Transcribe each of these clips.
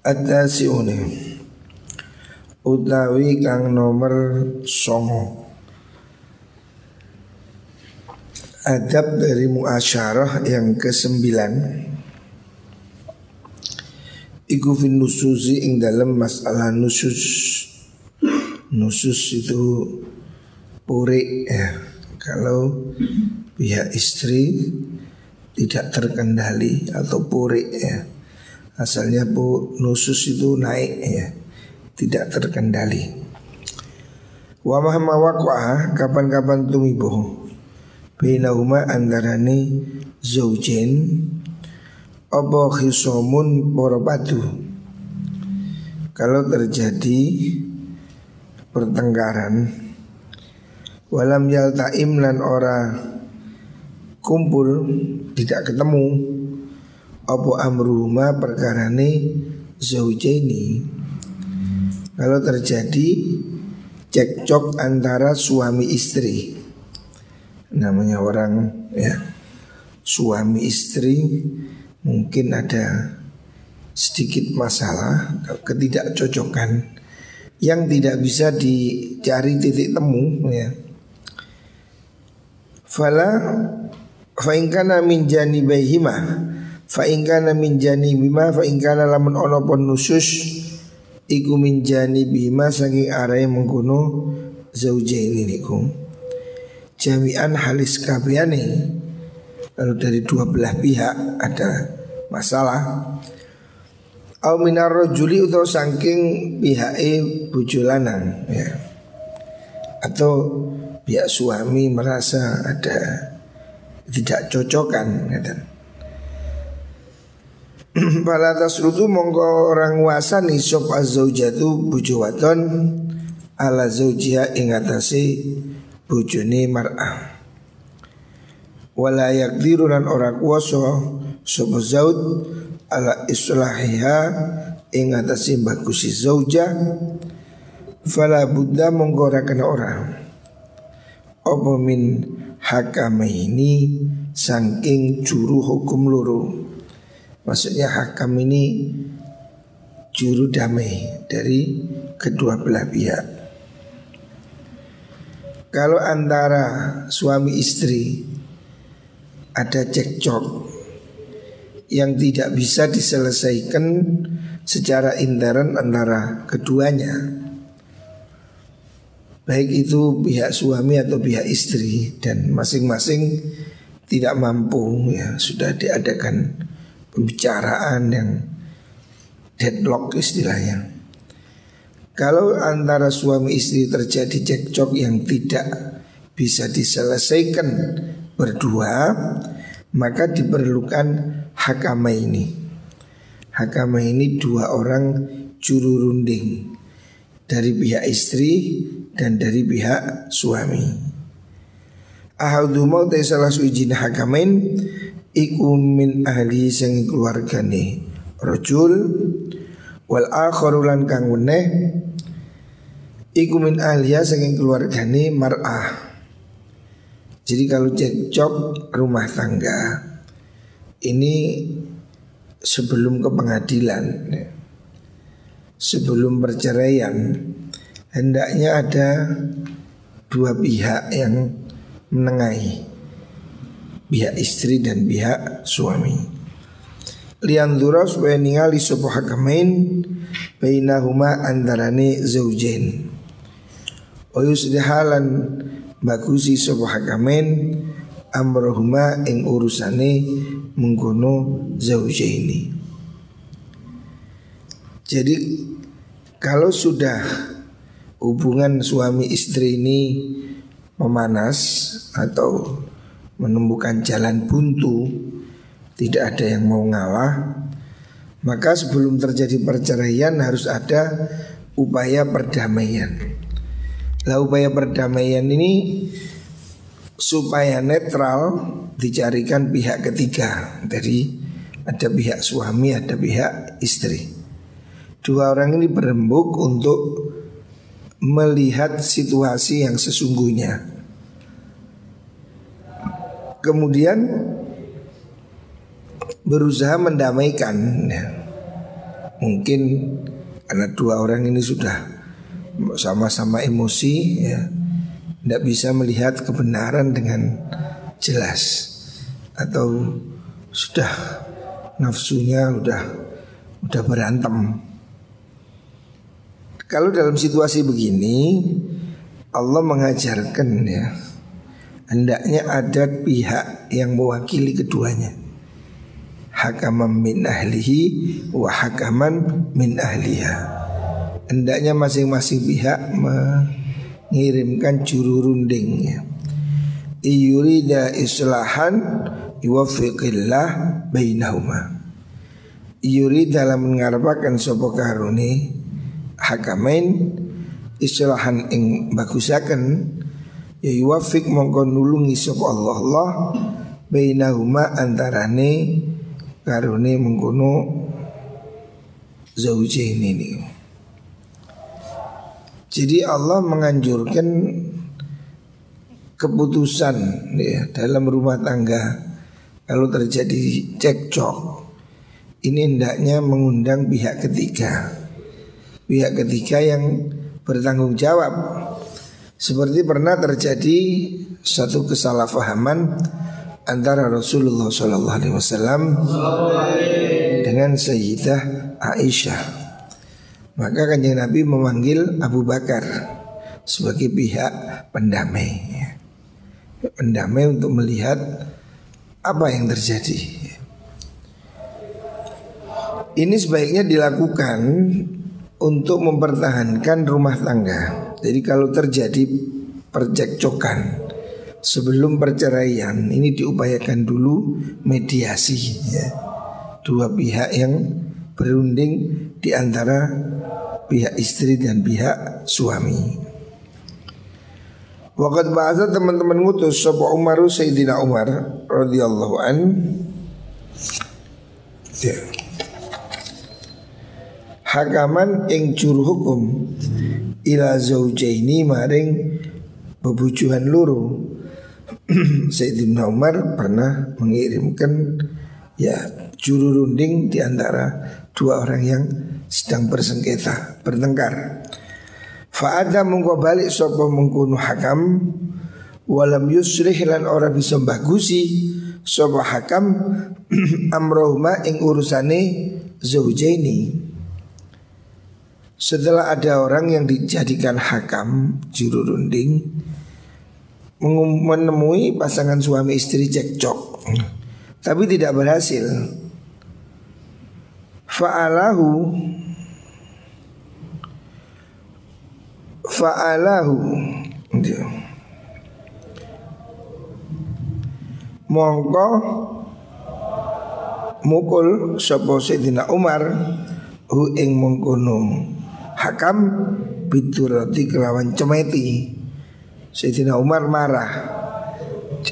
At-tasi'uni. Utawi kang nomor songo. Adab dari muasyarah yang kesembilan. Iku fin nususi ing dalam masalah nusus. Nusus itu puri ya. Kalau pihak istri tidak terkendali atau puri ya Asalnya bu nusus itu naik ya. Tidak terkendali. Wa mahma waqa'a kapan-kapan tumibuh Bainahuma antarani zaujen Apa khisomun borobatu Kalau terjadi pertengkaran Walam yalta'im lan ora kumpul Tidak ketemu apa amruhuma perkarane zaujaini. Kalau terjadi cekcok antara suami istri. Namanya orang ya. Suami istri mungkin ada sedikit masalah ketidakcocokan yang tidak bisa dicari titik temu ya. Fala fa in kana min janibaihima Fa ingkana min jani bima fa ingkana lamun ono pon nusus iku min jani bima saking arai mengkono ini niku. Jami'an halis kabehane kalau dari dua belah pihak ada masalah Au minar rojuli atau saking pihake bojo lanang ya. Atau pihak suami merasa ada tidak cocokan gitu. Fala tasrutu mongko orang wasani sop azzaujatu bojo wadon ala zaujiha ing atase bojone mar'ah. Wala yakdiru lan ora kuwasa sapa zaud ala islahiha ing atase bagusi zauja fala buddha mongko ora kena ora apa min hakamaini saking juru hukum loro Maksudnya hakam ini juru damai dari kedua belah pihak. Kalau antara suami istri ada cekcok yang tidak bisa diselesaikan secara intern antara keduanya Baik itu pihak suami atau pihak istri Dan masing-masing tidak mampu ya Sudah diadakan pembicaraan yang deadlock istilahnya. Kalau antara suami istri terjadi cekcok yang tidak bisa diselesaikan berdua, maka diperlukan hakama ini. Hakama ini dua orang juru runding dari pihak istri dan dari pihak suami. Ahadu mau salah suijin hakamin iku min ahli sing keluargane. Rajul wal akharu lan kang iku min ahliya sing keluargane mar'ah. Jadi kalau cekcok rumah tangga ini sebelum ke pengadilan sebelum perceraian hendaknya ada dua pihak yang menengahi pihak istri dan pihak suami. Lian dura supaya ningali sebuah hakamain bainahuma antarane zaujain. Wa yuslihalan bagusi sebuah hakamain amrohuma ing urusane mengkono zaujaini. Jadi kalau sudah hubungan suami istri ini memanas atau menemukan jalan buntu, tidak ada yang mau ngalah, Maka sebelum terjadi perceraian harus ada upaya perdamaian. Lah upaya perdamaian ini supaya netral dicarikan pihak ketiga. Jadi ada pihak suami, ada pihak istri. Dua orang ini berembuk untuk melihat situasi yang sesungguhnya. Kemudian berusaha mendamaikan. Ya. Mungkin karena dua orang ini sudah sama-sama emosi, ya, tidak bisa melihat kebenaran dengan jelas atau sudah nafsunya udah udah berantem. Kalau dalam situasi begini Allah mengajarkan ya Hendaknya ada pihak yang mewakili keduanya. Hakaman min ahlihi wa hakaman min ahliha. Hendaknya masing-masing pihak mengirimkan juru runding ya. Iyurida islahan yuwafiqillah bainahuma. Iyuri dalam mengharapkan sopo karuni hakamain istilahan ing bagusaken ya yuwafik mongko nulungi sapa Allah Allah bainahuma antarane karone mengkono zaujain ini. Jadi Allah menganjurkan keputusan ya, dalam rumah tangga kalau terjadi cekcok ini hendaknya mengundang pihak ketiga pihak ketiga yang bertanggung jawab. Seperti pernah terjadi satu kesalahpahaman antara Rasulullah SAW dengan Sayyidah Aisyah. Maka kanjeng Nabi memanggil Abu Bakar sebagai pihak pendamai. Pendamai untuk melihat apa yang terjadi. Ini sebaiknya dilakukan untuk mempertahankan rumah tangga. Jadi kalau terjadi percekcokan sebelum perceraian ini diupayakan dulu mediasi ya. Dua pihak yang berunding di antara pihak istri dan pihak suami. Wakat bahasa teman-teman ngutus Sopo Umaru Sayyidina Umar radhiyallahu an. Ya hakaman ing juru hukum ila zaujaini maring bebujuhan luru Sayyidina Umar pernah mengirimkan ya juru runding di antara dua orang yang sedang bersengketa, bertengkar. Fa'ada mungko balik sapa mengkono hakam walam yusrih lan ora bisa bagusi sapa hakam amrohuma ing urusane zaujaini setelah ada orang yang dijadikan hakam juru runding menemui pasangan suami istri cekcok tapi tidak berhasil. Fa'alahu Fa'alahu Mongko Mukul Sopo Sayyidina Umar Hu ing mengkono Hakam roti kelawan cemeti Sayyidina Umar marah.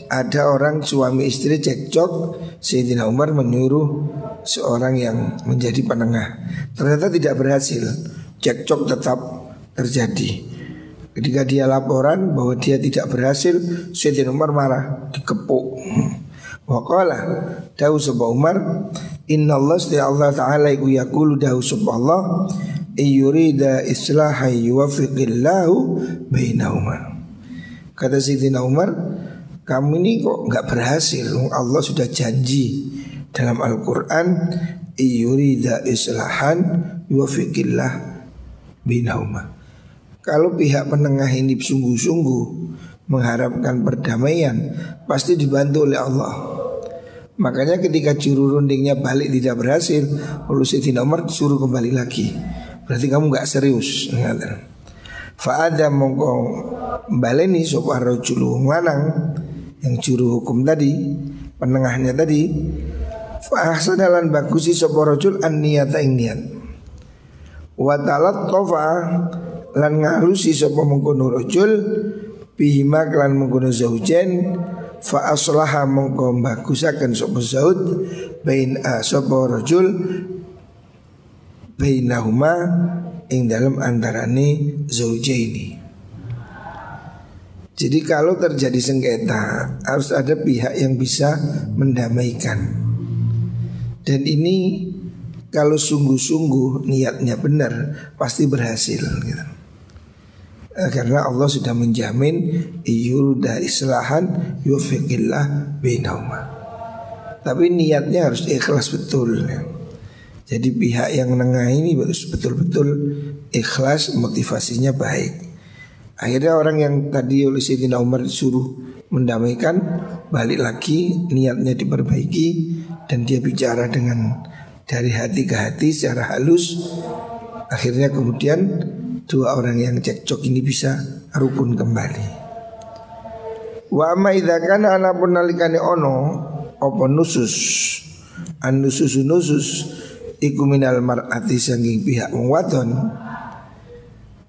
Ada orang suami istri cekcok Sayyidina Umar menyuruh seorang yang menjadi penengah. Ternyata tidak berhasil. Cekcok tetap terjadi. Ketika dia laporan bahwa dia tidak berhasil Sayyidina Umar marah Dikepuk. Waqala Dawu sebuah Umar Inna Allah Allah Ta'ala Iku yakulu dawu sebuah Allah yurida islaha yuwafiqillahu bainahuma. Kata Sayyidina Umar, kamu ini kok nggak berhasil? Allah sudah janji dalam Al-Qur'an yurida islahan yuwafiqillah bainahuma. Kalau pihak penengah ini sungguh-sungguh mengharapkan perdamaian, pasti dibantu oleh Allah. Makanya ketika juru rundingnya balik tidak berhasil, lalu Sayyidina Umar suruh kembali lagi. Berarti kamu gak serius Fa'ada mongko baleni sapa rajulu lanang yang juru hukum tadi, penengahnya tadi Fa ahsanalan bagusi sapa rajul an niyata ing niat. Wa talat tofa lan ngalusi sapa mengkono rajul bihima kelan mengkono zaujen fa aslaha mongko bagusaken sapa zaud bain a sapa rajul bainahuma ing dalam antarane zaujaini. Jadi kalau terjadi sengketa harus ada pihak yang bisa mendamaikan. Dan ini kalau sungguh-sungguh niatnya benar pasti berhasil gitu. Eh, karena Allah sudah menjamin yurda islahan yufiqillah bainahuma. Tapi niatnya harus ikhlas betul. Ya. Jadi pihak yang nengah ini harus betul-betul ikhlas motivasinya baik. Akhirnya orang yang tadi oleh Sayyidina Umar disuruh mendamaikan balik lagi niatnya diperbaiki dan dia bicara dengan dari hati ke hati secara halus. Akhirnya kemudian dua orang yang cekcok ini bisa rukun kembali. Wa amma idza kana ana ono apa nusus? An nusus nusus iku minal mar'ati sanging pihak wong wadon.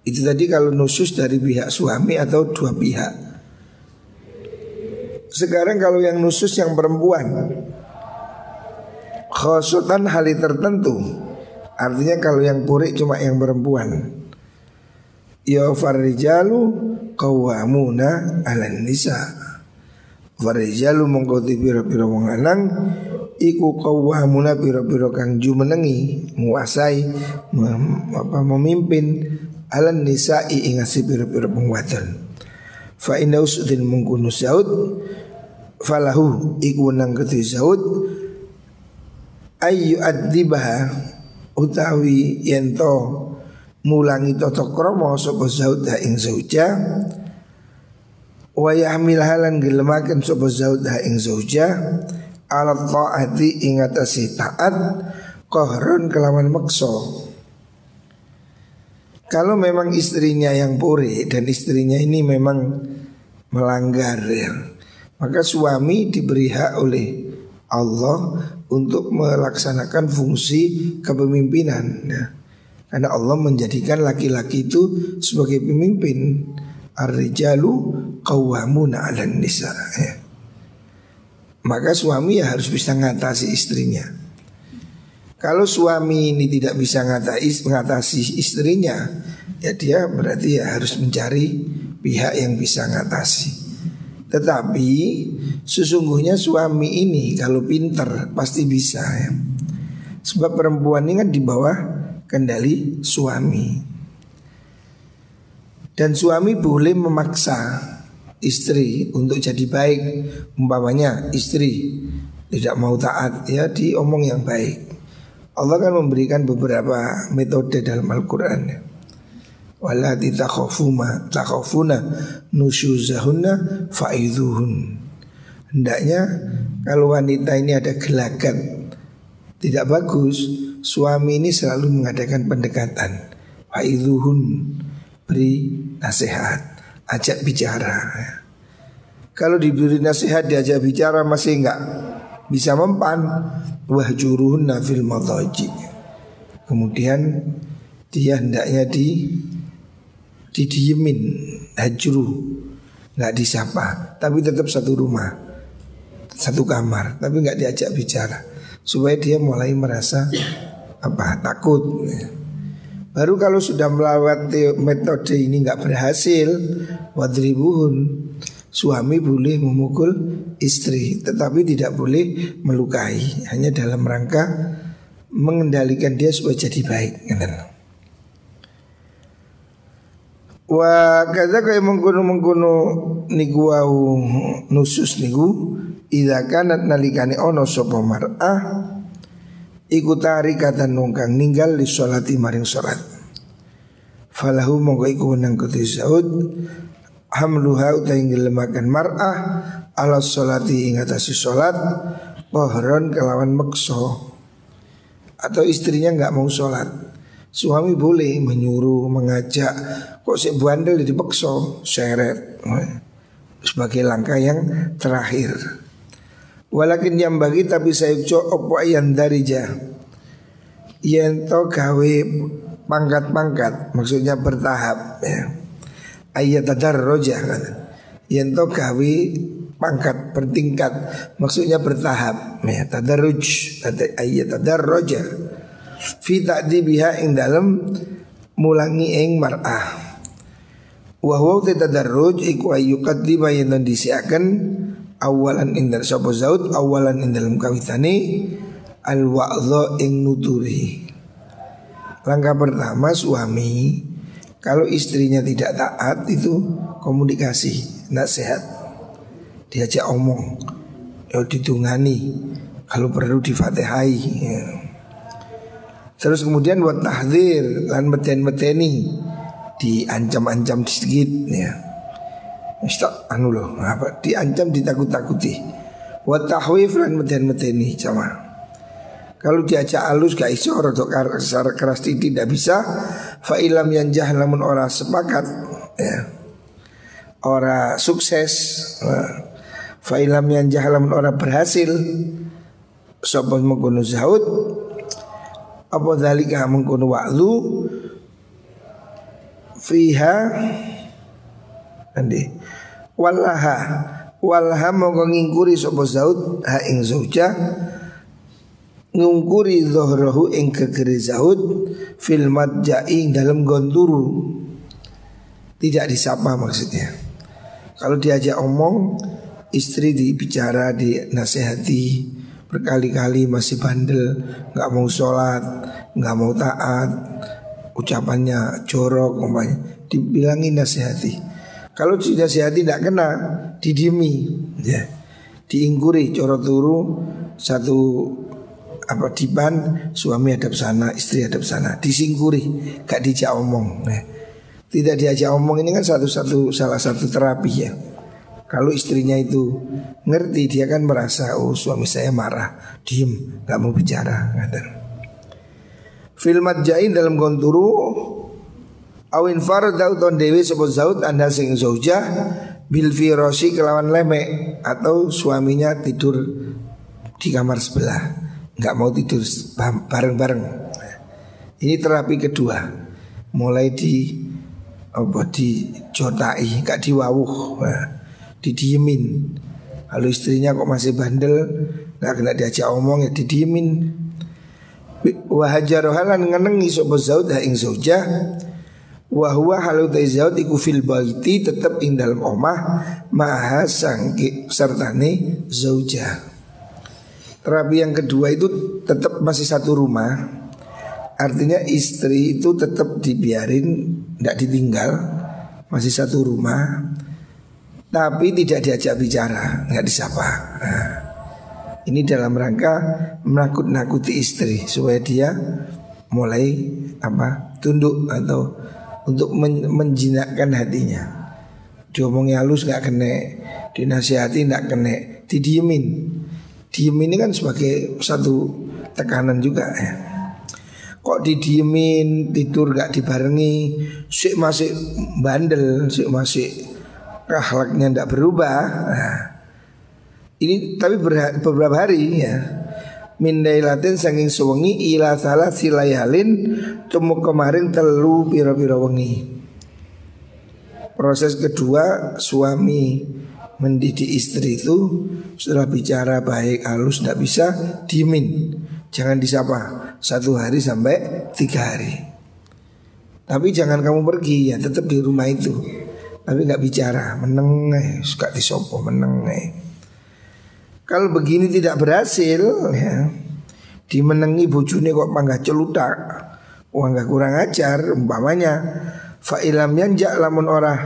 Itu tadi kalau nusus dari pihak suami atau dua pihak. Sekarang kalau yang nusus yang perempuan. Khosutan hali tertentu. Artinya kalau yang purik cuma yang perempuan. Ya farrijalu qawwamuna ala nisa. Farrijalu mengkoti pira-pira wong Iku qawwamuna pira-pira kang jumenengi Menguasai mem, apa, Memimpin alan nisa'i ingasi pira-pira pengwadon fa inna usudin mengkunu saud falahu iku nang keti saud ayu adibaha utawi yento mulangi toto kromo sapa saud ha ing zauja wa yahmil halan gelemaken sapa saud ha ing zauja ala taati ing atase taat qahron kelawan maksa kalau memang istrinya yang puri dan istrinya ini memang melanggar ya, maka suami diberi hak oleh Allah untuk melaksanakan fungsi kepemimpinan ya. Karena Allah menjadikan laki-laki itu sebagai pemimpin Ar-rijalu qawwamuna 'alan nisa ya. Maka suami ya harus bisa ngatasi istrinya kalau suami ini tidak bisa mengatasi istrinya, ya dia berarti ya harus mencari pihak yang bisa mengatasi. Tetapi sesungguhnya suami ini kalau pinter pasti bisa ya. Sebab perempuan ini kan di bawah kendali suami. Dan suami boleh memaksa istri untuk jadi baik. Umpamanya istri tidak mau taat ya diomong yang baik. Allah kan memberikan beberapa metode dalam Al-Quran Walati takhafuma Hendaknya kalau wanita ini ada gelagat Tidak bagus Suami ini selalu mengadakan pendekatan Fa'idhuhun Beri nasihat Ajak bicara Kalau diberi nasihat diajak bicara masih enggak bisa mempan. Wahjuruhunna fil madaji. Kemudian dia hendaknya di didiemin. Hajru nggak disapa tapi tetap satu rumah. Satu kamar tapi nggak diajak bicara. Supaya dia mulai merasa apa takut baru kalau sudah melewati metode ini nggak berhasil wadribuhun. Suami boleh memukul istri tetapi tidak boleh melukai. Hanya dalam rangka mengendalikan dia supaya jadi baik. Wa kaza kaya mengkono mengkono niku nusus niku idza kanat nalikane ono sapa mar'ah iku tarikatan nungkang ninggal li sholati maring salat falahu mongko iku nang kutu saud hamluha utai ngelemakan mar'ah ala sholati ingatasi sholat pohron kelawan mekso atau istrinya nggak mau sholat. Suami boleh menyuruh mengajak kok si bandel dipekso seret. Sebagai langkah yang terakhir Walakin yang bagi tapi saya opo yang darija to gawe pangkat-pangkat Maksudnya bertahap ya. Ayat tadar roja kan to gawe pangkat bertingkat Maksudnya bertahap ya. Tadarruj Ayat tadar roja Fi ta'dibiha ing dalam Mulangi ing mar'ah Wahwa tadarruj iku ayyukat di bayan disiakan awalan ing dalem sapa zaud awalan ing dalam kawitane al wa'dha ing nuturi. Langkah pertama suami kalau istrinya tidak taat itu komunikasi, nasihat. Diajak omong, ya ditungani, kalau perlu difatihai. Ya. Terus kemudian buat tahdir lan meten-meteni diancam-ancam sedikit ya. Mistak anu loh apa diancam ditakut-takuti. Wa tahwif lan meden-medeni. Kalau diajak halus gak iso atau secara keras tidak bisa fa ilam yang lamun ora sepakat ya. Ora sukses fa ilam yang lamun ora berhasil sapa mengkono zaud apa dalika mengkono wa'lu fiha Andi Wallaha. Wallaha mongko ngingkuri sapa Zaud ha ing zauja ngungkuri zohrohu ing kegeri Zaud fil madja'i dalam gonduru tidak disapa maksudnya. Kalau diajak omong istri dibicara dinasehati berkali-kali masih bandel nggak mau sholat nggak mau taat ucapannya jorok umpamanya dibilangin nasihati kalau sudah sehat tidak kena. Didiemi ya. Diingkuri coro turu Satu apa diban suami hadap sana istri hadap sana. Disingkuri gak dijak omong. Ya. tidak diajak omong ini kan satu-satu salah satu terapi ya. Kalau istrinya itu ngerti dia kan merasa oh suami saya marah. Diem gak mau bicara filmat jain dalam konturu Awin farada uton dewi sebut zaud anda sing zaujah bil firosi kelawan lemek atau suaminya tidur di kamar sebelah nggak mau tidur bareng-bareng. Ini terapi kedua. Mulai di apa di jotai, gak diwawuh, didiemin. Lalu istrinya kok masih bandel, nggak kena diajak omong ya didiemin. Wahajarohalan ngenengi sobat zaud ing zaujah Wahwa halu taizaut iku fil baiti tetap ing dalam omah maha sangki sertane zauja. Terapi yang kedua itu tetap masih satu rumah. Artinya istri itu tetap dibiarin tidak ditinggal masih satu rumah tapi tidak diajak bicara, nggak disapa. Nah, ini dalam rangka menakut-nakuti istri supaya dia mulai apa tunduk atau untuk men menjinakkan hatinya. Diomongin halus nggak kena, dinasihati nggak kena, didiemin. Diem ini kan sebagai satu tekanan juga ya. Kok didiemin, tidur gak dibarengi, sih masih bandel, sih masih akhlaknya ndak berubah. Nah, ini tapi beberapa hari ya min dailatin saking sewengi ila salah silayalin temu kemarin telu pira-pira wengi. Proses kedua suami mendidik istri itu setelah bicara baik halus tidak bisa dimin. Jangan disapa. Satu hari sampai tiga hari. Tapi jangan kamu pergi ya tetap di rumah itu. Tapi nggak bicara meneng eh, suka disopo meneng eh. Kalau begini tidak berhasil ya, Dimenangi bojone kok panggah celutak. Wah nggak kurang ajar umpamanya Fa'ilam yanjah lamun ora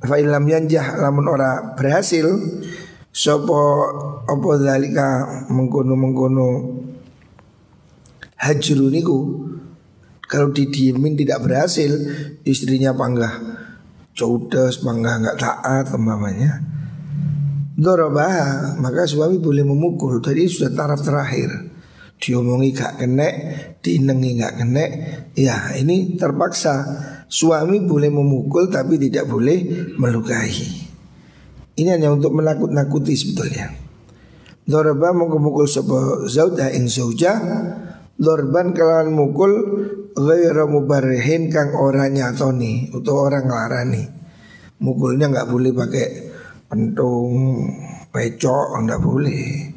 Fa'ilam yanjah lamun ora berhasil Sopo opo dalika mengkono-mengkono Hajru niku Kalau didiemin tidak berhasil Istrinya panggah Caudas panggah nggak taat umpamanya Dorobah maka suami boleh memukul. Tadi sudah taraf terakhir. Diomongi gak kena Dinengi gak kena Ya ini terpaksa. Suami boleh memukul tapi tidak boleh melukai. Ini hanya untuk menakut-nakuti sebetulnya. Dorba mukul sapa? Zaud ha ing zauja. Dorban kelawan mukul Gaira mubarihin kang ora nyatoni Atau orang ngelarani Mukulnya nggak boleh pakai pentung Pecok nggak boleh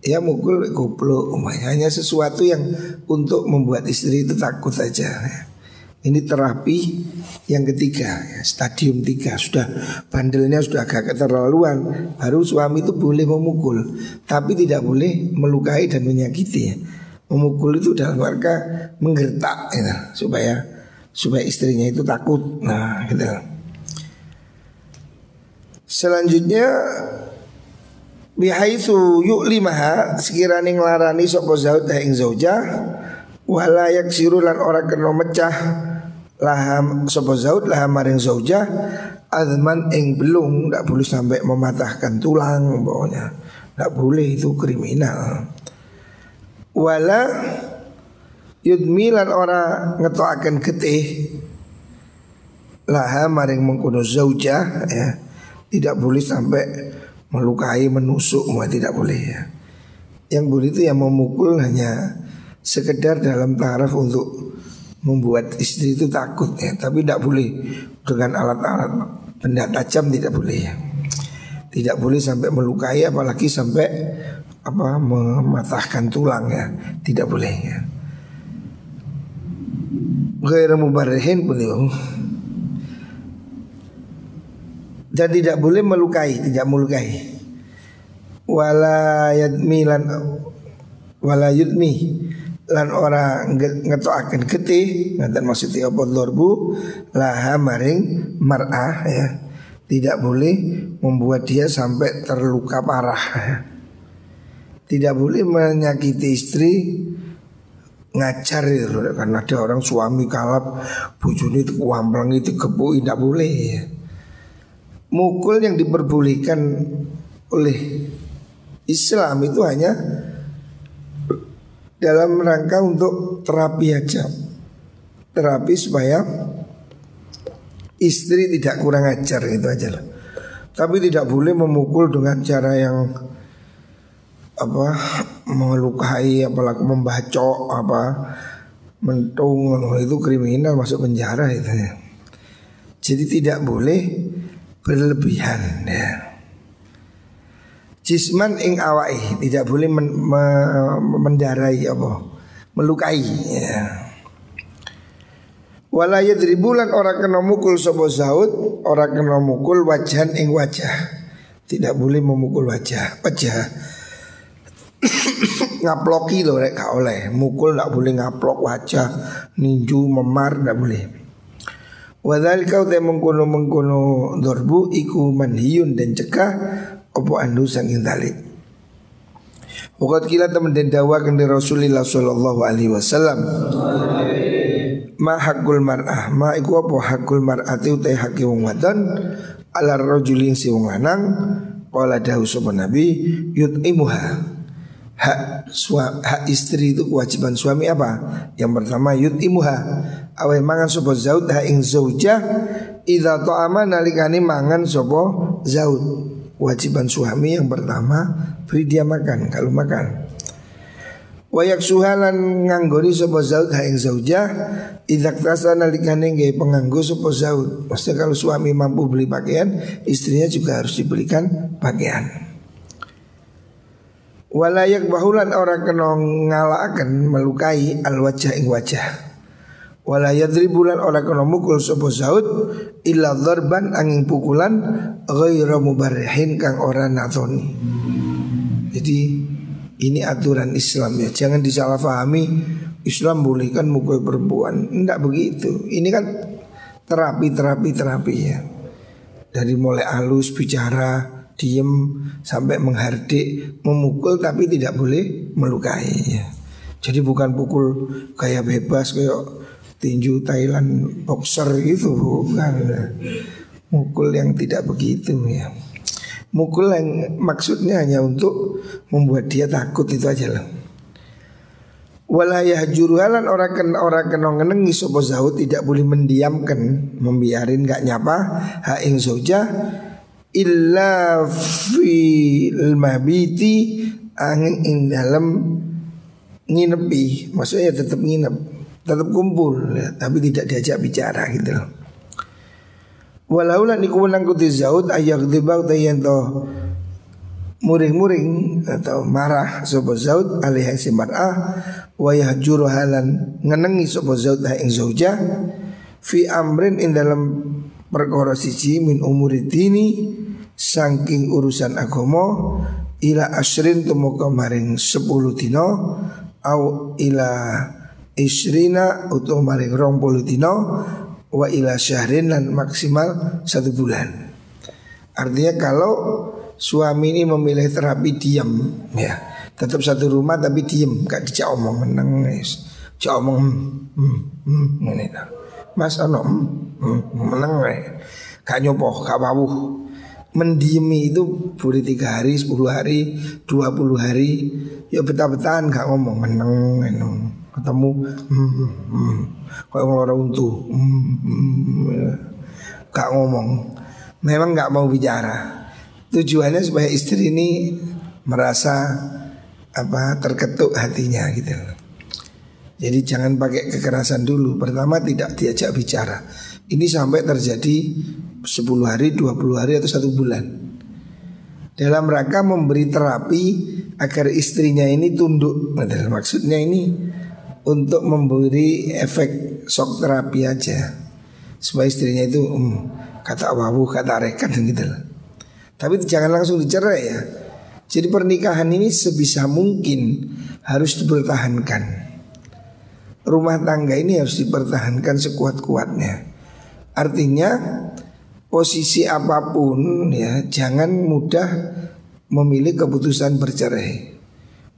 Ya mukul kupluk Hanya sesuatu yang untuk membuat istri itu takut saja ini terapi yang ketiga, ya, stadium tiga sudah bandelnya sudah agak keterlaluan, baru suami itu boleh memukul, tapi tidak boleh melukai dan menyakiti. Ya. Memukul itu dalam warga menggertak, ya, supaya supaya istrinya itu takut. Nah, gitu. Selanjutnya bihaitsu yu'limaha sekiranya nglarani sapa zaud ing zaujah wala yaksirulan ora kena mecah laham sapa zaud laham maring zaujah azman ing belum ndak boleh sampai mematahkan tulang pokoknya. Ndak boleh itu kriminal. Wala yudmilan ora ngetoaken getih laha maring mengkono zaujah ya tidak boleh sampai melukai menusuk semua tidak boleh ya yang boleh itu yang memukul hanya sekedar dalam taraf untuk membuat istri itu takut ya, tapi tidak boleh dengan alat-alat benda tajam tidak boleh ya. Tidak boleh sampai melukai apalagi sampai apa mematahkan tulang ya, tidak boleh ya. Gairah mubarihin beliau dan tidak boleh melukai, tidak melukai. Wala yadmi lan wala yudmi lan ora ngetokaken getih ngaten maksudnya apa lorbu laha maring mar'ah ya tidak boleh membuat dia sampai terluka parah tidak boleh menyakiti istri ngacar itu karena ada orang suami kalap bujuni itu kuamplang itu kepui tidak boleh ya. Mukul yang diperbolehkan oleh Islam itu hanya dalam rangka untuk terapi aja. Terapi supaya istri tidak kurang ajar itu aja lah. Tapi tidak boleh memukul dengan cara yang apa melukai apalagi membacok apa mentung itu kriminal masuk penjara itu ya. Jadi tidak boleh berlebihan ya jisman ing awai tidak boleh men, me, mendarai apa melukai ya. Wala yadribulan orang kena mukul sapa zaud, orang kena mukul wajahan ing wajah. Tidak boleh memukul wajah, wajah. ngaploki loh rek gak oleh. Mukul tidak boleh ngaplok wajah, ninju memar tidak boleh. Wadhal kau te mengkono mengkono dorbu iku manhiyun dan cekah opo andu sanging tali. Wakat kila teman den dawakan dari Rasulullah Sallallahu Alaihi Wasallam. Ma hakul mar'ah Ma iku apa hakul mar'ati utai haki wong wadon Ala rojulin si wong lanang Kala dahu sopan nabi Yut'imuha Hak, hak istri itu kewajiban suami apa? Yang pertama yut'imuha Awe mangan sopo zaud ha ing zaujah Idha to'ama nalikani mangan sopo zaud. Kewajiban suami yang pertama beri dia makan kalau makan. Wayak suhalan nganggoni sopo zaud haing zaujah Idak tasa nalikane nge penganggu sopo zaud. Maksudnya kalau suami mampu beli pakaian Istrinya juga harus dibelikan pakaian. Walayak bahulan orang kena ngalakan melukai al wajah ing wajah Wala yadribulan orang kena mukul sopo zaud illa dharban angin pukulan ghaira mubarihin kang ora natoni. Jadi ini aturan Islam ya. Jangan disalahpahami Islam bolehkan mukul perempuan. Enggak begitu. Ini kan terapi terapi terapi ya. Dari mulai halus bicara, diem sampai menghardik, memukul tapi tidak boleh melukai ya. Jadi bukan pukul kayak bebas kayak tinju Thailand boxer itu bukan mukul yang tidak begitu ya. Mukul yang maksudnya hanya untuk membuat dia takut itu aja lah. Walayah juruhalan orang kena orang kena ngenengi sopo zahud tidak boleh mendiamkan membiarin gak nyapa ha ing zoja illa fil mabiti angin ing dalam nginepi. Maksudnya tetap nginep tetap kumpul ya, tapi tidak diajak bicara gitu loh. Walau lan iku menang kuti zaud ayak dibau tayanto muring-muring atau marah sapa zaud alih si mar'ah wa yahjuru halan ngenengi sapa zaud ing zauja fi amrin in dalam perkara siji min umuridini saking urusan agama ila asrin temu kemarin sepuluh dino au ila isrina utuh maring rong puluh dino wa ila syahrin dan maksimal satu bulan. Artinya kalau suami ini memilih terapi diam ya tetap satu rumah tapi diam gak dijak omong meneng dijak omong hmm, hmm, hmm, mas ano hmm, hmm, meneng gak nyopoh gak wawuh mendiemi itu boleh tiga hari, sepuluh hari, dua puluh hari, ya betah-betahan gak ngomong meneng, meneng. Ketemu, hmm, hmm, hmm. kayak ngelora untu, hmm, hmm, gak ngomong, memang gak mau bicara. Tujuannya supaya istri ini merasa apa terketuk hatinya gitu. Jadi jangan pakai kekerasan dulu. Pertama tidak diajak bicara. Ini sampai terjadi 10 hari, 20 hari atau satu bulan Dalam rangka memberi terapi agar istrinya ini tunduk Maksudnya ini untuk memberi efek shock terapi aja. Supaya istrinya itu um, kata wawu, kata rekan gitu Tapi jangan langsung dicerai ya. Jadi pernikahan ini sebisa mungkin harus dipertahankan. Rumah tangga ini harus dipertahankan sekuat-kuatnya. Artinya posisi apa pun ya jangan mudah memilih keputusan bercerai.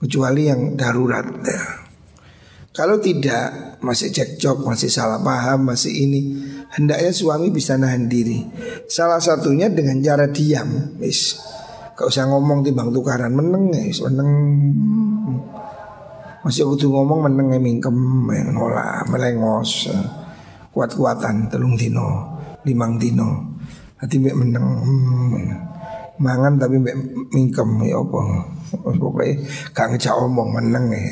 Kecuali yang darurat ya. Kalau tidak masih cekcok, masih salah paham, masih ini hendaknya suami bisa nahan diri. Salah satunya dengan cara diam, wis. Gak usah ngomong timbang tukaran meneng, wis meneng. Masih butuh ngomong meneng mingkem, nolak, melengos kuat-kuatan telung dino, limang dino. Hati mbek meneng hmm, mangan tapi mbek mingkem ya apa. Pokoknya gak ngejak omong meneng ya.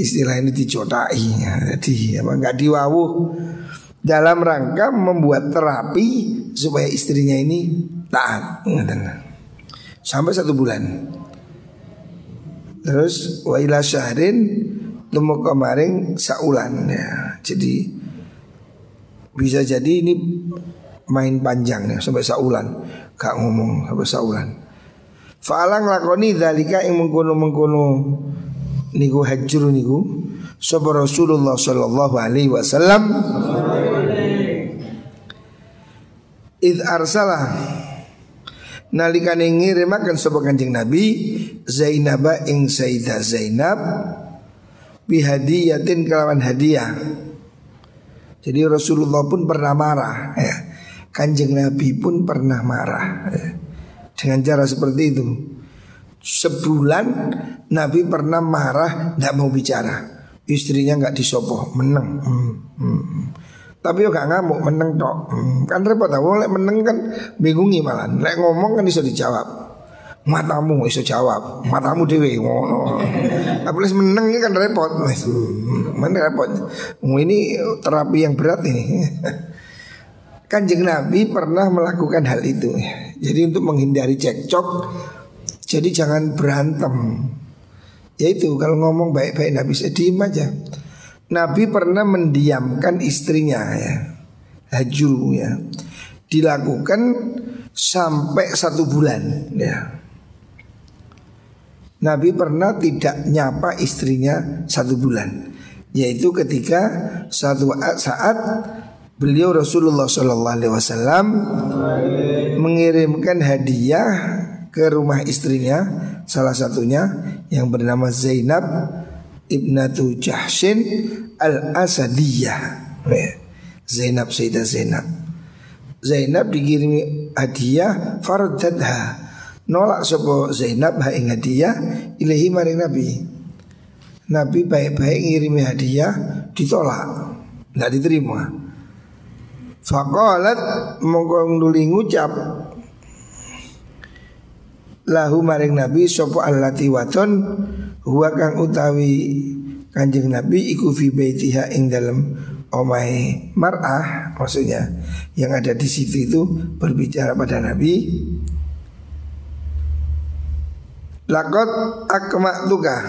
Istilah ini dicotai ya. Jadi apa nggak diwawu dalam rangka membuat terapi supaya istrinya ini taat. Sampai satu bulan. Terus wa ila syahrin temu kemarin saulan ya. Jadi bisa jadi ini main panjang ya sampai saulan, gak ngomong sampai saulan. Fa'alang lakoni dalika yang mengkono mengkono niku hajur niku sapa Rasulullah sallallahu alaihi wasallam id arsalah nalikane ngirimaken sapa Kanjeng Nabi Zainab ing Sayyidah Zainab bihadiyatin kelawan hadiah jadi Rasulullah pun pernah marah ya. Kanjeng Nabi pun pernah marah ya. Dengan cara seperti itu Sebulan Nabi pernah marah Tidak mau bicara. Istrinya nggak disopoh Menang hmm, hmm. Tapi yo gak ngamuk meneng tok. Hmm, Kan repot aku lek meneng kan bingungi malah. Lek ngomong kan bisa dijawab. Matamu iso jawab matamu dewe ngono. Apalagi meneng ini kan repot. Mana repot. Ini terapi yang berat ini. Kanjeng Nabi pernah melakukan hal itu. Jadi untuk menghindari cekcok Jadi jangan berantem. Yaitu kalau ngomong baik-baik Nabi sedih aja. Nabi pernah mendiamkan istrinya ya Hajru ya. Dilakukan sampai satu bulan ya. Nabi pernah tidak nyapa istrinya satu bulan. Yaitu ketika satu saat beliau Rasulullah Wasallam mengirimkan hadiah ke rumah istrinya salah satunya yang bernama Zainab ibnatu Jahshin al Asadiyah Zainab Sayyidah Zainab Zainab dikirimi hadiah fardadha nolak sopo Zainab ha ing hadiah ilahi maring Nabi. Nabi baik-baik ngirimi hadiah ditolak, nggak diterima. Fakolat mongko nuli ngucap lahu maring nabi sopo allati waton huwa kang utawi kanjeng nabi iku fi baitiha ing dalam omai mar'ah maksudnya yang ada di situ itu berbicara pada nabi. Lakot akma tuka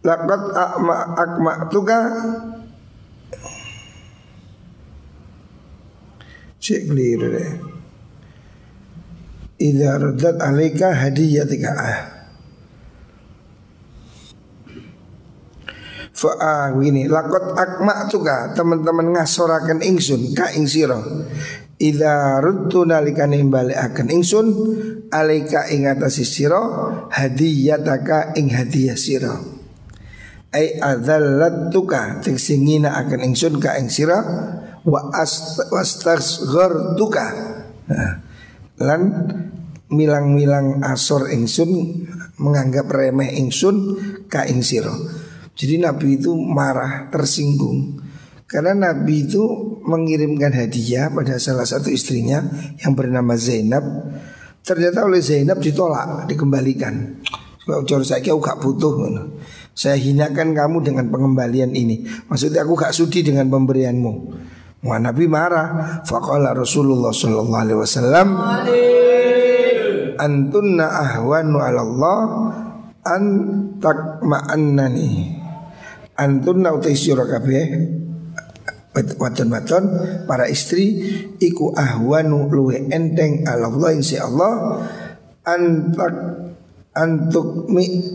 lakot akma akma tuka Cek keliru deh Idza raddat alaika hadiyatika. Ah. Fa'a gini lakot akma tuka teman-teman ngasorakan ingsun ka ing sira. Idza rudtu nalikane akan ingsun alaika ing atase sira hadiyataka ing hadiah sira. Ai adzallatuka teksingina akan ingsun ka ing sira wa wastasghartuka lan milang-milang asor ingsun menganggap remeh ingsun ka ing sira. Jadi Nabi itu marah, tersinggung karena Nabi itu mengirimkan hadiah pada salah satu istrinya yang bernama Zainab. Ternyata oleh Zainab ditolak, dikembalikan. Kalau saya aku gak butuh Saya hinakan kamu dengan pengembalian ini Maksudnya aku gak sudi dengan pemberianmu Wah Nabi marah. Faqala Rasulullah sallallahu alaihi wasallam antunna ahwanu ala Allah an takma'annani. Antunna utai sira kabeh wadon-wadon para istri iku ahwanu luwe enteng Allah insya Allah antak antuk mi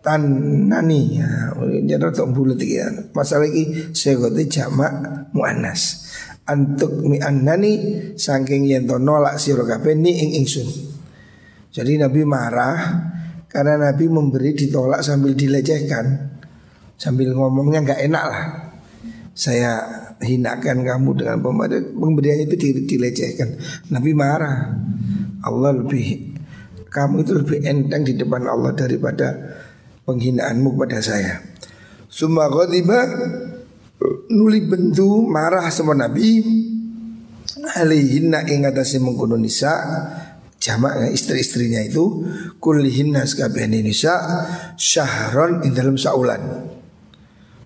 tanani. Ya jadi tok bulat iki masalah iki segote jamak muannas. Antuk mi annani saking yen to nolak sira kabeh ni ing ingsun. Jadi nabi marah karena nabi memberi ditolak sambil dilecehkan. Sambil ngomongnya nggak enak lah. Saya hinakan kamu dengan pemberian itu dilecehkan. Nabi marah. Allah lebih kamu itu lebih enteng di depan Allah daripada penghinaanmu kepada saya. Summa ghadiba nuli bentu marah sama Nabi alaihinna ing atase mengkono nisa jamak istri-istrinya itu kullihinna sekabehane nisa syahron ing dalam saulan.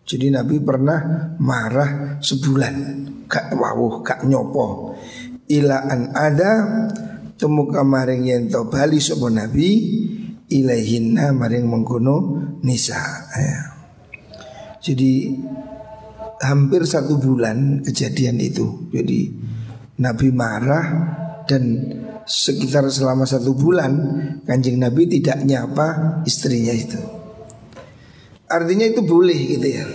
Jadi Nabi pernah marah sebulan Gak wawuh, gak nyopo Ilaan ada Temu kamaring yang bali sopo Nabi ilaihinna maring mengkono nisa ya. Jadi hampir satu bulan kejadian itu. Jadi Nabi marah dan sekitar selama satu bulan Kanjeng Nabi tidak nyapa istrinya itu. Artinya itu boleh gitu ya.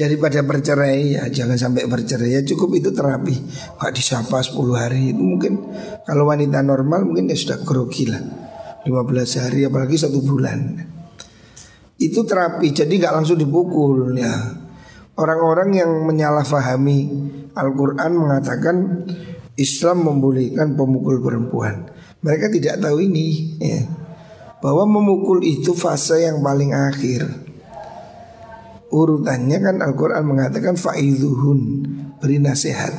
Daripada bercerai ya jangan sampai bercerai ya cukup itu terapi. Pak disapa 10 hari itu mungkin Kalau wanita normal mungkin ya sudah grogi lah 15 hari apalagi satu bulan. Itu terapi jadi nggak langsung dipukul ya. Orang-orang yang menyalahfahami Al-Quran mengatakan Islam membolehkan pemukul perempuan. Mereka tidak tahu ini ya. Bahwa memukul itu fase yang paling akhir. Urutannya kan Al-Quran mengatakan Fa'idhuhun Beri nasihat.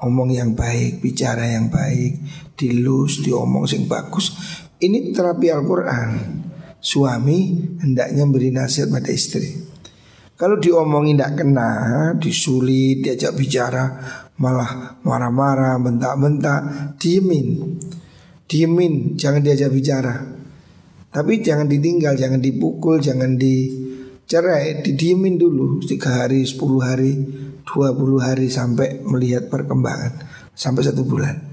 Omong yang baik, bicara yang baik Dilus, diomong yang bagus ini terapi Al-Quran. Suami hendaknya beri nasihat pada istri. Kalau diomongin tidak kena Disulit, diajak bicara Malah marah-marah, bentak-bentak Diemin. Diemin, jangan diajak bicara. Tapi jangan ditinggal, jangan dipukul, jangan dicerai. Didiemin dulu Tiga hari, sepuluh hari, dua puluh hari Sampai melihat perkembangan. Sampai satu bulan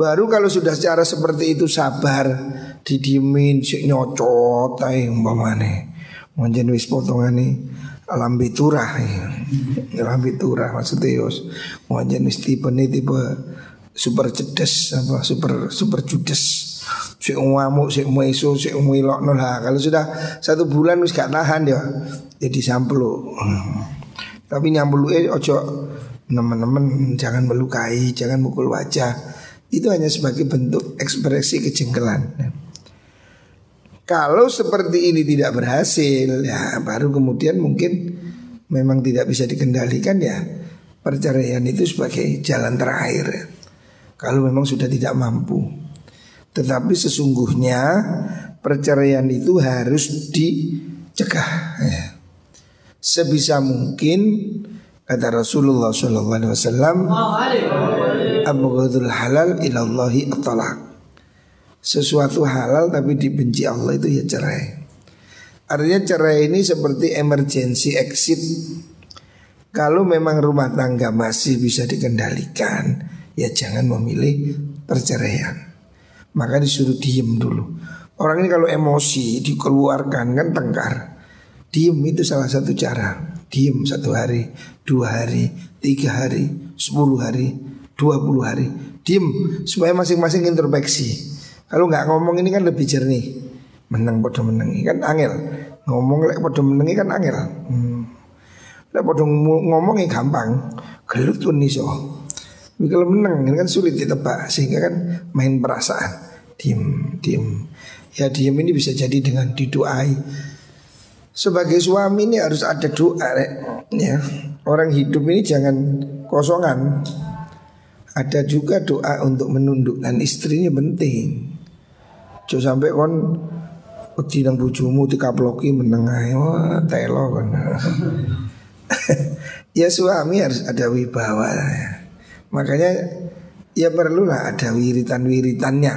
Baru kalau sudah secara seperti itu sabar didiemin si nyocot ae umpamane. Monjen wis potongane lambe turah. Lambe turah maksudnya yos. Monjen wis tipe tipe super cerdas apa super super judes. Si ngamuk, si mueso, si muilok lah. Kalau sudah satu bulan wis gak tahan ya, jadi sampelu. Tapi nyambulu eh ojo teman-teman jangan melukai, jangan mukul wajah itu hanya sebagai bentuk ekspresi kejengkelan. Kalau seperti ini tidak berhasil, ya baru kemudian mungkin memang tidak bisa dikendalikan ya perceraian itu sebagai jalan terakhir. kalau memang sudah tidak mampu. Tetapi sesungguhnya perceraian itu harus dicegah. Ya. Sebisa mungkin kata Rasulullah Shallallahu Abu halal ilallahi atalak. Sesuatu halal tapi dibenci Allah itu ya cerai. Artinya cerai ini seperti emergency exit. Kalau memang rumah tangga masih bisa dikendalikan, ya jangan memilih perceraian. Maka disuruh diem dulu. Orang ini kalau emosi dikeluarkan kan tengkar. Diem itu salah satu cara. Diem satu hari, dua hari, tiga hari, sepuluh hari, dua puluh hari. Diem supaya masing-masing introspeksi. Kalau nggak ngomong ini kan lebih jernih. Menang bodoh menang kan angel. Ngomong lek bodoh menang kan angel. Hmm. lek ngomong gampang gelut pun iso. Tapi kalau menang ini kan sulit ditebak sehingga kan main perasaan. Diem diem. Ya diem ini bisa jadi dengan didoai. Sebagai suami ini harus ada doa ya orang hidup ini jangan kosongan ada juga doa untuk menundukkan istrinya penting Jangan sampai kon Wedi nang bojomu dikaploki meneng ae. Wah, telo kan. ya suami harus ada wibawa. Makanya ya perlulah ada wiritan-wiritannya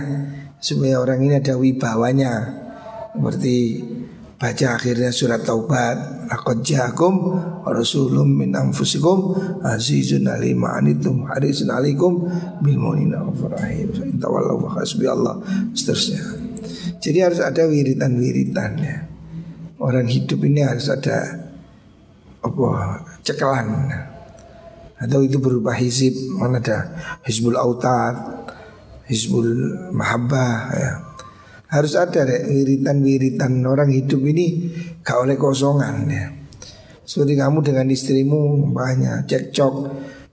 supaya orang ini ada wibawanya. Seperti baca akhirnya surat taubat laqad ja'akum rasulun min anfusikum azizun alim anitum harisun alaikum bil mu'minina rahim. Tawallahu hasbi Allah seterusnya. Jadi harus ada wiritan-wiritan ya. Orang hidup ini harus ada apa cekelan atau itu berupa hizib mana ada hizbul autad hizbul mahabbah ya harus ada deh wiritan-wiritan. Orang hidup ini gak oleh kosongan ya. Seperti kamu dengan istrimu banyak cekcok.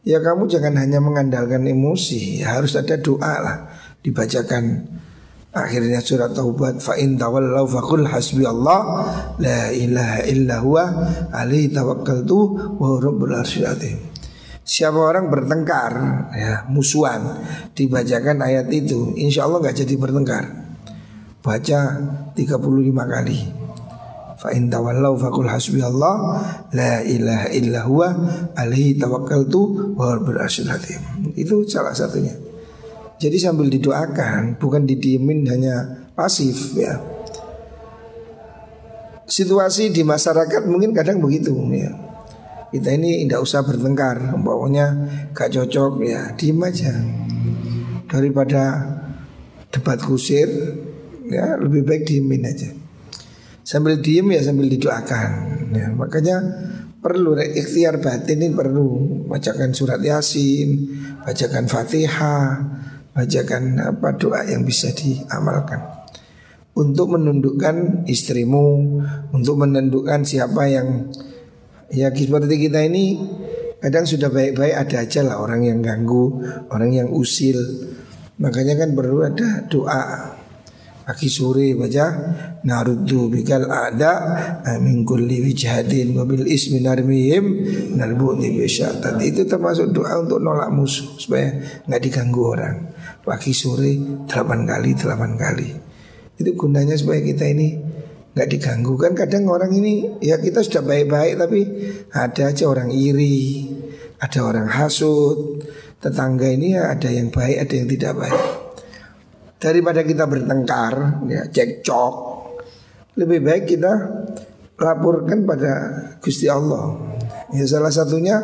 Ya kamu jangan hanya mengandalkan emosi. Ya harus ada doa lah. Dibacakan Akhirnya surat Taubat fa in tawallaw faqul hasbi Allah la ilaha illa huwa alaihi tawakkaltu wa rabbul arsyil azim. Siapa orang bertengkar ya musuhan dibacakan ayat itu insya Allah nggak jadi bertengkar. Baca 35 kali. Fa in tawallaw faqul hasbi Allah la ilaha illa huwa alaihi tawakkaltu wa arsyil azim. Itu salah satunya. Jadi sambil didoakan, bukan didiemin hanya pasif ya. Situasi di masyarakat mungkin kadang begitu ya. Kita ini tidak usah bertengkar, pokoknya gak cocok ya, diem aja. Daripada debat kusir, ya lebih baik diemin aja. Sambil diem ya sambil didoakan. Ya, makanya perlu ikhtiar batin ini perlu bacakan surat yasin, bacakan fatihah, bacakan apa doa yang bisa diamalkan untuk menundukkan istrimu, untuk menundukkan siapa yang ya seperti kita ini kadang sudah baik-baik ada aja lah orang yang ganggu, orang yang usil. Makanya kan perlu ada doa pagi sore baca naruddu bikal ada min kulli wijhadin wa bil ismi narmihim narbuti bisyatan itu termasuk doa untuk nolak musuh supaya nggak diganggu orang. Pagi sore delapan kali delapan kali. Itu gunanya supaya kita ini nggak diganggu. Kan kadang orang ini ya kita sudah baik-baik tapi ada aja orang iri ada orang hasut. Tetangga ini ya ada yang baik ada yang tidak baik daripada kita bertengkar ya cekcok lebih baik kita laporkan pada Gusti Allah ya salah satunya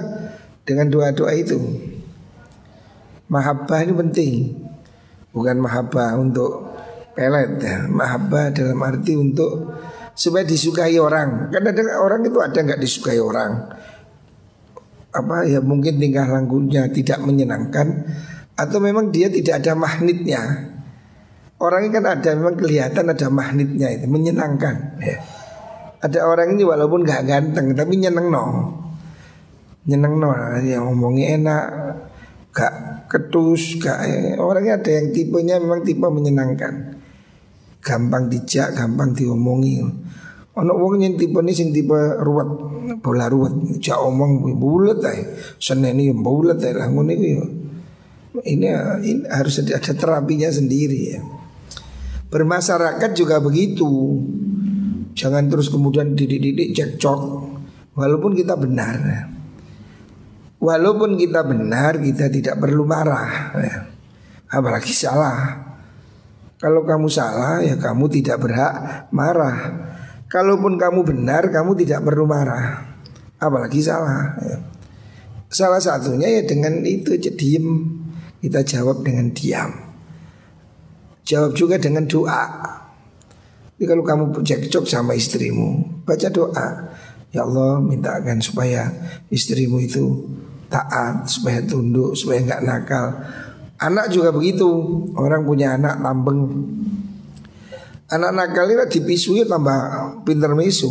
dengan doa-doa itu mahabbah ini penting Bukan mahabbah untuk pelet ya. Mahabbah dalam arti untuk supaya disukai orang. Karena ada orang itu ada nggak disukai orang. Apa ya mungkin tingkah lakunya tidak menyenangkan atau memang dia tidak ada magnetnya. Orang ini kan ada memang kelihatan ada magnetnya itu menyenangkan. Ya. Ada orang ini walaupun nggak ganteng tapi nyeneng no, nyeneng no, yang ngomongnya enak, gak ketus, gak eh, orangnya ada yang tipenya memang tipe menyenangkan. Gampang dijak, gampang diomongi. Ono wong yang tipe ini sing tipe ruwet, bola ruwet, jak omong bulat ae. Seneni bulat ae lah ngono iku ya. Ini, ini harus ada terapinya sendiri ya. Bermasyarakat juga begitu. Jangan terus kemudian didik-didik cekcok. Walaupun kita benar. Walaupun kita benar kita tidak perlu marah ya. Apalagi salah. Kalau kamu salah ya kamu tidak berhak marah. Kalaupun kamu benar kamu tidak perlu marah. Apalagi salah ya. Salah satunya ya dengan itu diem. Kita jawab dengan diam Jawab juga dengan doa. Jadi kalau kamu cekcok sama istrimu Baca doa. Ya Allah mintakan supaya istrimu itu taat Supaya tunduk, supaya nggak nakal. Anak juga begitu. Orang punya anak lambeng. Anak nakal ini dipisui tambah pinter misu.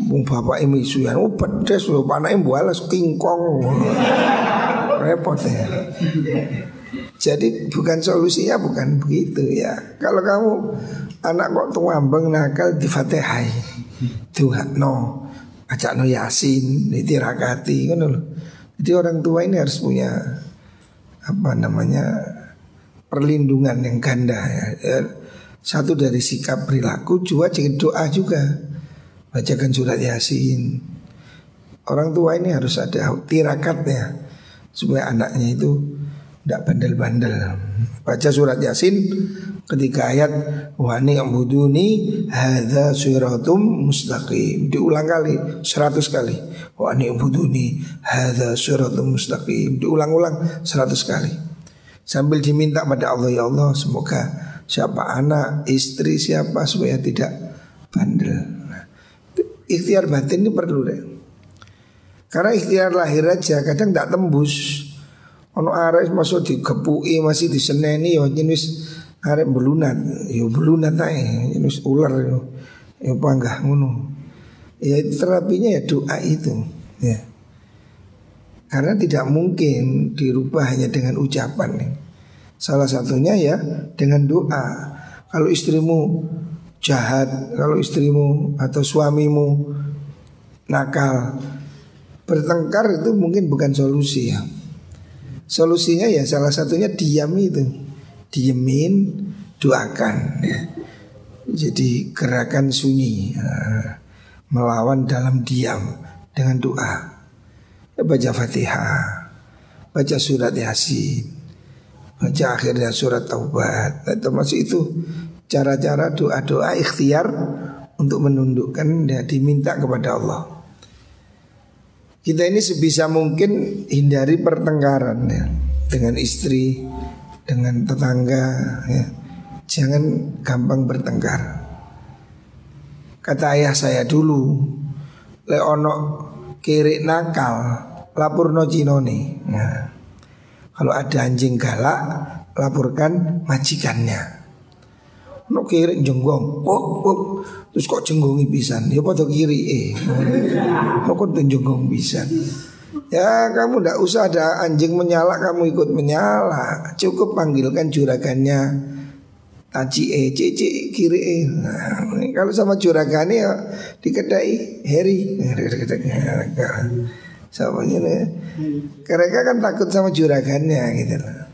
Bung bapak ini misu ya. Oh pedes loh panaknya bualas kingkong. Repot ya Jadi bukan solusinya bukan begitu ya. Kalau kamu anak kok tuambeng nakal di fatihai Tuhan no Ajak no yasin Ditirakati kan Jadi orang tua ini harus punya Apa namanya Perlindungan yang ganda ya, ya satu dari sikap perilaku juga doa juga. Bacakan surat yasin. Orang tua ini harus ada tirakatnya Supaya anaknya itu tidak bandel-bandel Baca surat yasin ketika ayat Wani ambuduni hadha suratum mustaqim Diulang kali seratus kali Wani ambuduni hadha suratum mustaqim Diulang-ulang seratus kali Sambil diminta pada Allah Ya Allah semoga siapa anak, istri siapa supaya tidak bandel. Nah, ikhtiar batin ini perlu deh. Karena ikhtiar lahir aja kadang tak tembus. Ono arek masuk digepui masih diseneni yo jenis arek belunat, yo belunat ae, jenis ular yo. Yo panggah ngono. Ya terapinya ya doa itu, ya. Karena tidak mungkin dirubah hanya dengan ucapan nih. Salah satunya ya dengan doa. Kalau istrimu jahat, kalau istrimu atau suamimu nakal, bertengkar itu mungkin bukan solusi ya. Solusinya ya salah satunya diam itu, diemin, doakan. Ya. Jadi gerakan sunyi, ya. melawan dalam diam dengan doa. Ya, baca fatihah, baca surat yasin, baca akhirnya surat taubat. Nah, termasuk itu cara-cara doa-doa ikhtiar untuk menundukkan dan diminta kepada Allah. Kita ini sebisa mungkin hindari pertengkaran ya dengan istri, dengan tetangga ya. Jangan gampang bertengkar. Kata ayah saya dulu, leono kiri nakal, lapor no cinoni. Nah, kalau ada anjing galak, laporkan majikannya. No kiri jenggong, oh, oh. terus kok jenggongi pisan? Ya pada kiri eh, kok tuh jenggong pisan? Ya kamu tidak usah ada anjing menyala kamu ikut menyala Cukup panggilkan juragannya Taji e, cici kiri e. Nah, kalau sama juragannya ya dikedai Heri. Sama ini Mereka kan takut sama juragannya gitu loh.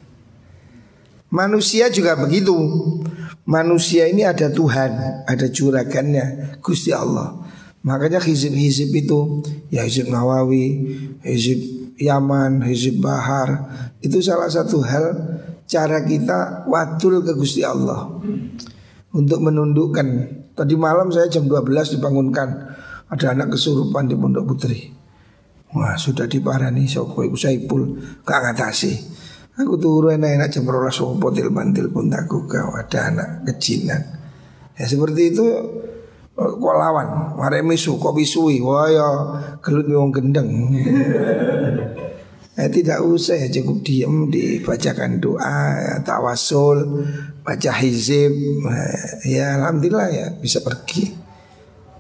Manusia juga begitu. Manusia ini ada Tuhan, ada juragannya, Gusti Allah. Makanya hizib-hizib itu ya hizib Nawawi, hizib Yaman, hizib Bahar itu salah satu hal cara kita wadul ke Gusti Allah untuk menundukkan. Tadi malam saya jam 12 dibangunkan ada anak kesurupan di Pondok Putri. Wah sudah diparani sopo iku Saipul gak ngatasi. Aku turu enak-enak jam rolas potil bantil pun tak kau ada anak kecinan. Ya seperti itu kok lawan mare misu kok bisui wah ya gelut wong gendeng ya, tidak usah ya cukup diem dibacakan doa ya, tawasul baca hizib ya alhamdulillah ya bisa pergi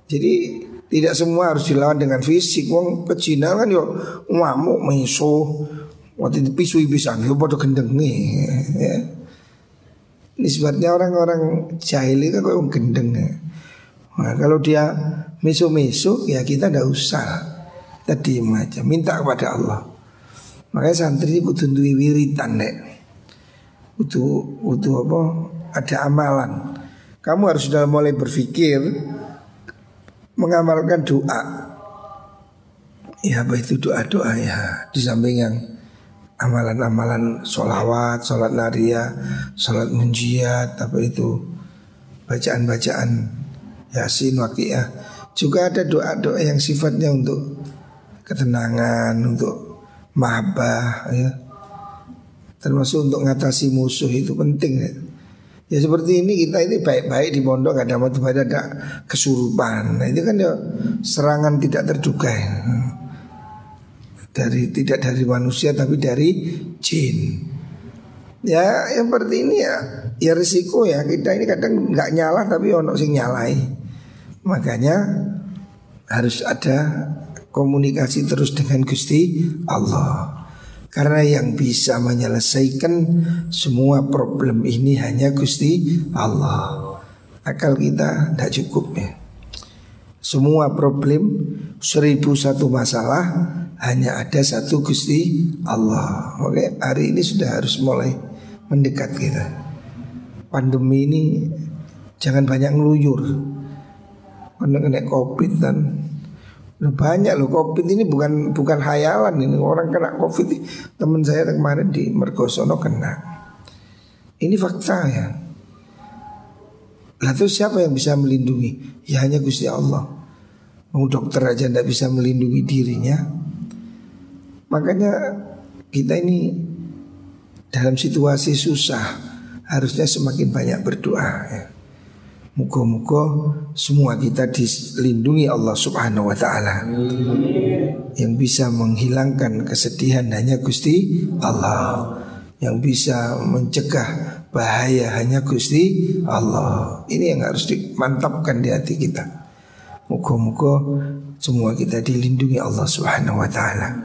jadi tidak semua harus dilawan dengan fisik. Wong pecina kan yo ngamuk meso. Waktu itu pisui bisa yo gendeng nih. Ya. Nisbatnya orang-orang jahil kan kok gendeng ya. Nah, kalau dia miso-miso ya kita tidak usah. Kita diem aja, minta kepada Allah. Makanya santri ini kudu duwe wiritan nek. Kudu kudu apa? Ada amalan. Kamu harus sudah mulai berpikir mengamalkan doa. Ya apa itu doa-doa ya di samping yang amalan-amalan sholawat, sholat naria, sholat munjiat, apa itu bacaan-bacaan yasin ya Juga ada doa-doa yang sifatnya untuk ketenangan, untuk mahabbah ya. Termasuk untuk ngatasi musuh itu penting ya. Ya seperti ini kita ini baik-baik di pondok ada mati ada kesurupan. Nah itu kan ya serangan tidak terduga ya. Dari tidak dari manusia tapi dari jin. Ya yang seperti ini ya ya risiko ya kita ini kadang nggak nyala tapi ono sing nyalai. Makanya harus ada komunikasi terus dengan Gusti Allah. Karena yang bisa menyelesaikan semua problem ini hanya Gusti Allah. Akal kita tidak cukup ya. Semua problem seribu satu masalah hanya ada satu Gusti Allah. Oke, hari ini sudah harus mulai mendekat kita. Pandemi ini jangan banyak ngeluyur. Kena covid dan Nah, banyak loh covid ini bukan bukan hayalan ini orang kena covid teman saya kemarin di Mergosono kena. Ini fakta ya. Lalu siapa yang bisa melindungi? Ya hanya Gusti Allah. Mau dokter aja tidak bisa melindungi dirinya. Makanya kita ini dalam situasi susah harusnya semakin banyak berdoa ya. Muka-muka semua kita dilindungi Allah subhanahu wa ta'ala. Yang bisa menghilangkan kesedihan hanya Gusti Allah. Yang bisa mencegah bahaya hanya Gusti Allah. Ini yang harus dimantapkan di hati kita. Muka-muka semua kita dilindungi Allah subhanahu wa ta'ala